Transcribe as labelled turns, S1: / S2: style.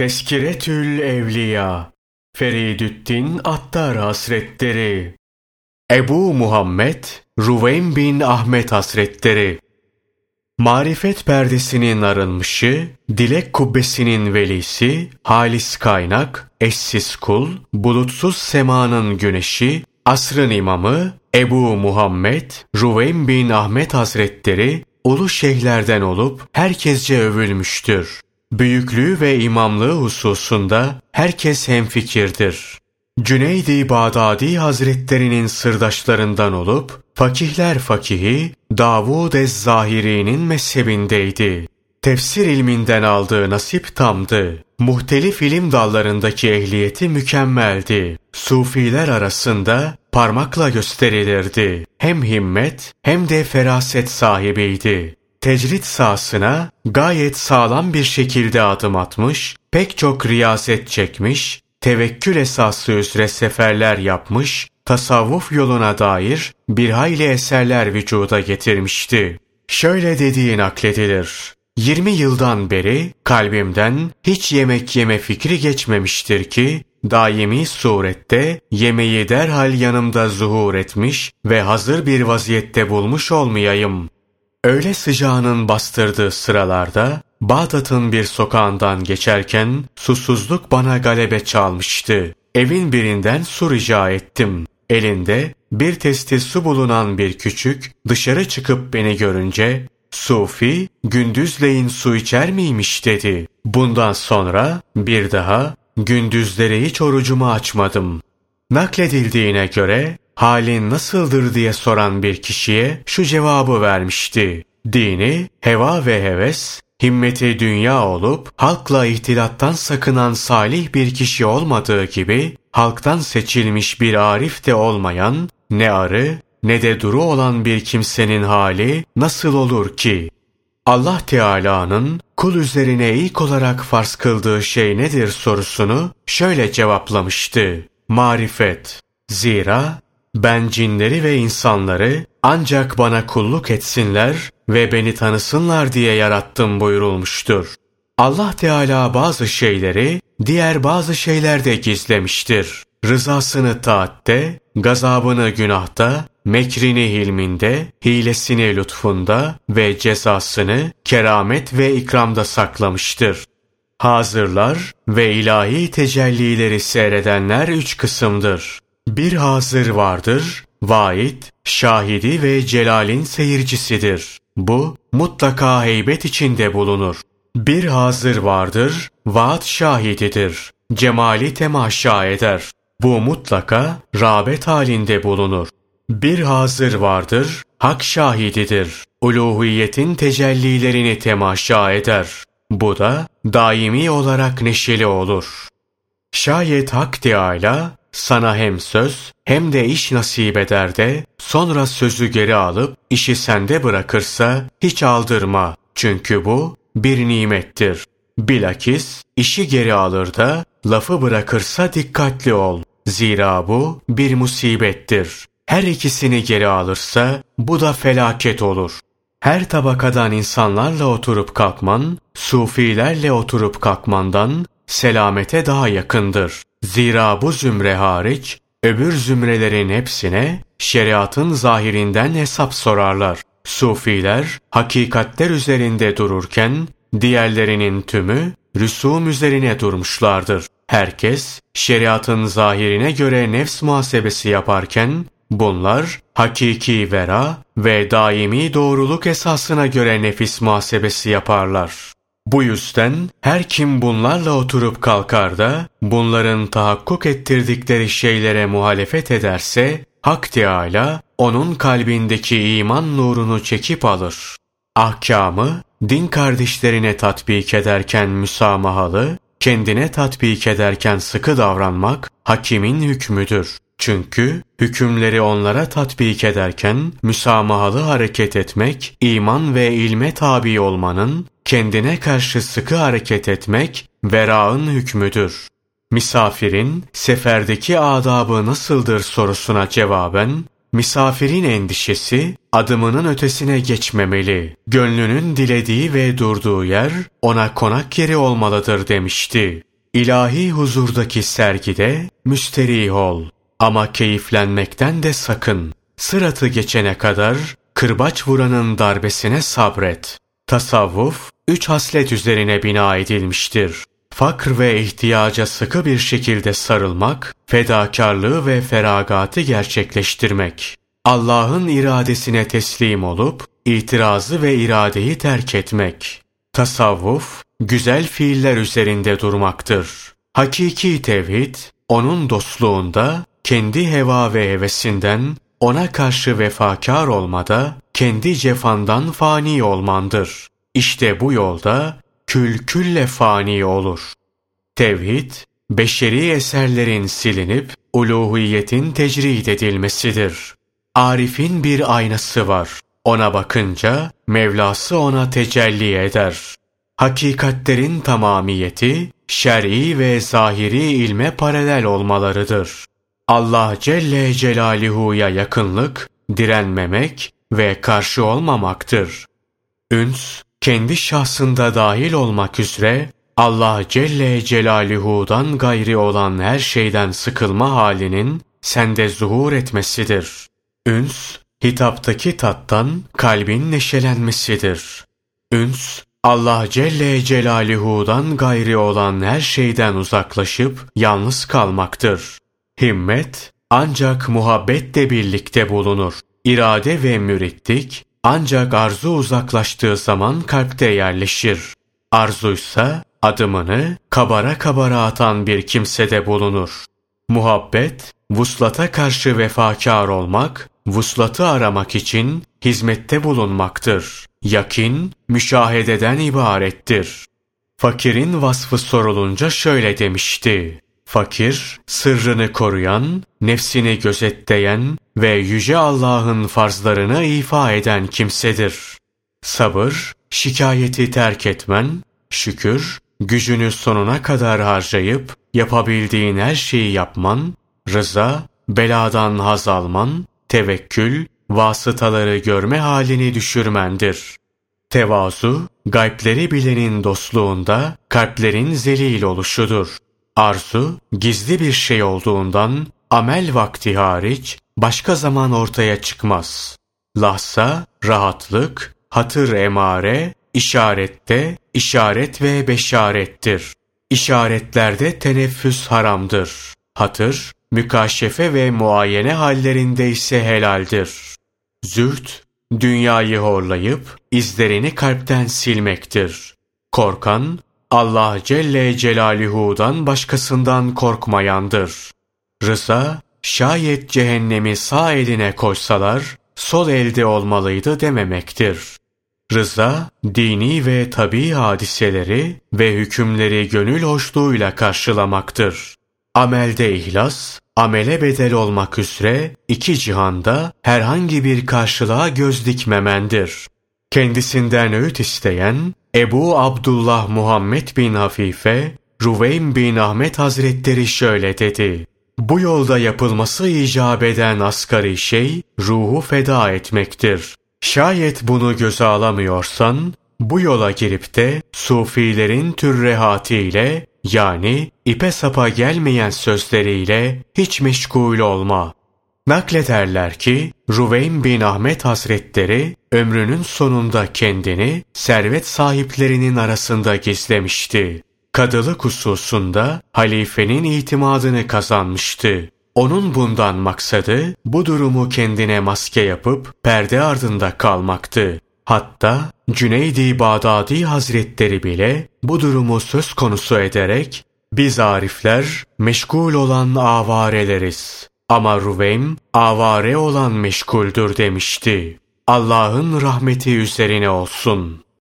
S1: Teskiretül Evliya Feridüddin Attar Hasretleri Ebu Muhammed Ruveym bin Ahmet Hasretleri Marifet perdesinin arınmışı, dilek kubbesinin velisi, halis kaynak, eşsiz kul, bulutsuz semanın güneşi, asrın imamı, Ebu Muhammed, Ruveym bin Ahmet Hazretleri, ulu şeyhlerden olup herkesce övülmüştür. Büyüklüğü ve imamlığı hususunda herkes hemfikirdir. Cüneydi Bağdadi Hazretlerinin sırdaşlarından olup, fakihler fakihi Davud Ez-Zahiri'nin mezhebindeydi. Tefsir ilminden aldığı nasip tamdı. Muhtelif ilim dallarındaki ehliyeti mükemmeldi. Sufiler arasında parmakla gösterilirdi. Hem himmet hem de feraset sahibiydi tecrit sahasına gayet sağlam bir şekilde adım atmış, pek çok riyaset çekmiş, tevekkül esası üzere seferler yapmış, tasavvuf yoluna dair bir hayli eserler vücuda getirmişti. Şöyle dediği nakledilir. 20 yıldan beri kalbimden hiç yemek yeme fikri geçmemiştir ki, daimi surette yemeği derhal yanımda zuhur etmiş ve hazır bir vaziyette bulmuş olmayayım. Öğle sıcağının bastırdığı sıralarda Bağdat'ın bir sokağından geçerken susuzluk bana galebe çalmıştı. Evin birinden su rica ettim. Elinde bir testi su bulunan bir küçük dışarı çıkıp beni görünce Sufi gündüzleyin su içer miymiş dedi. Bundan sonra bir daha gündüzleri hiç orucumu açmadım. Nakledildiğine göre halin nasıldır diye soran bir kişiye şu cevabı vermişti. Dini, heva ve heves, himmeti dünya olup halkla ihtilattan sakınan salih bir kişi olmadığı gibi halktan seçilmiş bir arif de olmayan ne arı ne de duru olan bir kimsenin hali nasıl olur ki? Allah Teala'nın kul üzerine ilk olarak farz kıldığı şey nedir sorusunu şöyle cevaplamıştı. Marifet. Zira ben cinleri ve insanları ancak bana kulluk etsinler ve beni tanısınlar diye yarattım buyurulmuştur. Allah Teala bazı şeyleri diğer bazı şeylerde gizlemiştir. Rızasını taatte, gazabını günahta, mekrini hilminde, hilesini lütfunda ve cezasını keramet ve ikramda saklamıştır. Hazırlar ve ilahi tecellileri seyredenler üç kısımdır. Bir hazır vardır, vaid, şahidi ve celalin seyircisidir. Bu mutlaka heybet içinde bulunur. Bir hazır vardır, vaat şahididir. Cemali temaşa eder. Bu mutlaka rağbet halinde bulunur. Bir hazır vardır, hak şahididir. Uluhiyetin tecellilerini temaşa eder. Bu da daimi olarak neşeli olur. Şayet Hak Teâlâ sana hem söz hem de iş nasip eder de sonra sözü geri alıp işi sende bırakırsa hiç aldırma. Çünkü bu bir nimettir. Bilakis işi geri alır da lafı bırakırsa dikkatli ol. Zira bu bir musibettir. Her ikisini geri alırsa bu da felaket olur. Her tabakadan insanlarla oturup kalkman, sufilerle oturup kalkmandan selamete daha yakındır. Zira bu zümre hariç öbür zümrelerin hepsine şeriatın zahirinden hesap sorarlar. Sufiler hakikatler üzerinde dururken diğerlerinin tümü rüsum üzerine durmuşlardır. Herkes şeriatın zahirine göre nefs muhasebesi yaparken bunlar hakiki vera ve daimi doğruluk esasına göre nefis muhasebesi yaparlar. Bu yüzden her kim bunlarla oturup kalkar da bunların tahakkuk ettirdikleri şeylere muhalefet ederse Hak Teâlâ onun kalbindeki iman nurunu çekip alır. Ahkamı din kardeşlerine tatbik ederken müsamahalı, kendine tatbik ederken sıkı davranmak hakimin hükmüdür. Çünkü hükümleri onlara tatbik ederken müsamahalı hareket etmek, iman ve ilme tabi olmanın, kendine karşı sıkı hareket etmek, verağın hükmüdür. Misafirin seferdeki adabı nasıldır sorusuna cevaben, misafirin endişesi adımının ötesine geçmemeli. Gönlünün dilediği ve durduğu yer ona konak yeri olmalıdır demişti. ilahi huzurdaki sergide müsterih ol. Ama keyiflenmekten de sakın. Sıratı geçene kadar kırbaç vuranın darbesine sabret. Tasavvuf, üç haslet üzerine bina edilmiştir. Fakr ve ihtiyaca sıkı bir şekilde sarılmak, fedakarlığı ve feragatı gerçekleştirmek. Allah'ın iradesine teslim olup, itirazı ve iradeyi terk etmek. Tasavvuf, güzel fiiller üzerinde durmaktır. Hakiki tevhid, onun dostluğunda, kendi heva ve hevesinden, ona karşı vefakar olmada, kendi cefandan fani olmandır. İşte bu yolda kül külle fani olur. Tevhid, beşeri eserlerin silinip uluhiyetin tecrid edilmesidir. Arif'in bir aynası var. Ona bakınca Mevlası ona tecelli eder. Hakikatlerin tamamiyeti şer'i ve zahiri ilme paralel olmalarıdır. Allah Celle Celaluhu'ya yakınlık, direnmemek ve karşı olmamaktır. Üns, kendi şahsında dahil olmak üzere Allah Celle Celaluhu'dan gayri olan her şeyden sıkılma halinin sende zuhur etmesidir. Üns, hitaptaki tattan kalbin neşelenmesidir. Üns, Allah Celle Celaluhu'dan gayri olan her şeyden uzaklaşıp yalnız kalmaktır. Himmet ancak muhabbetle birlikte bulunur. İrade ve müritlik ancak arzu uzaklaştığı zaman kalpte yerleşir. Arzuysa adımını kabara kabara atan bir kimsede bulunur. Muhabbet, vuslata karşı vefakar olmak, vuslatı aramak için hizmette bulunmaktır. Yakin, müşahededen ibarettir. Fakirin vasfı sorulunca şöyle demişti. Fakir, sırrını koruyan, nefsini gözetleyen ve Yüce Allah'ın farzlarını ifa eden kimsedir. Sabır, şikayeti terk etmen, şükür, gücünü sonuna kadar harcayıp yapabildiğin her şeyi yapman, rıza, beladan haz alman, tevekkül, vasıtaları görme halini düşürmendir. Tevazu, gaybleri bilenin dostluğunda kalplerin zelil oluşudur. Arzu, gizli bir şey olduğundan amel vakti hariç başka zaman ortaya çıkmaz. Lahsa, rahatlık, hatır emare, işarette, işaret ve beşarettir. İşaretlerde teneffüs haramdır. Hatır, mükaşefe ve muayene hallerinde ise helaldir. Züht, dünyayı horlayıp izlerini kalpten silmektir. Korkan, Allah Celle Celaluhu'dan başkasından korkmayandır. Rıza, şayet cehennemi sağ eline koysalar, sol elde olmalıydı dememektir. Rıza, dini ve tabi hadiseleri ve hükümleri gönül hoşluğuyla karşılamaktır. Amelde ihlas, amele bedel olmak üzere iki cihanda herhangi bir karşılığa göz dikmemendir. Kendisinden öğüt isteyen Ebu Abdullah Muhammed bin Hafife, Ruveym bin Ahmet Hazretleri şöyle dedi. Bu yolda yapılması icap eden asgari şey ruhu feda etmektir. Şayet bunu göze alamıyorsan, bu yola girip de sufilerin türrehatiyle yani ipe sapa gelmeyen sözleriyle hiç meşgul olma. Naklederler ki Ruveym bin Ahmet Hazretleri ömrünün sonunda kendini servet sahiplerinin arasında gizlemişti. Kadılık hususunda halifenin itimadını kazanmıştı. Onun bundan maksadı bu durumu kendine maske yapıp perde ardında kalmaktı. Hatta Cüneydi Bağdadi Hazretleri bile bu durumu söz konusu ederek biz arifler meşgul olan avareleriz. Ama Ruveym avare olan meşguldür demişti. Allah'ın rahmeti üzerine olsun.''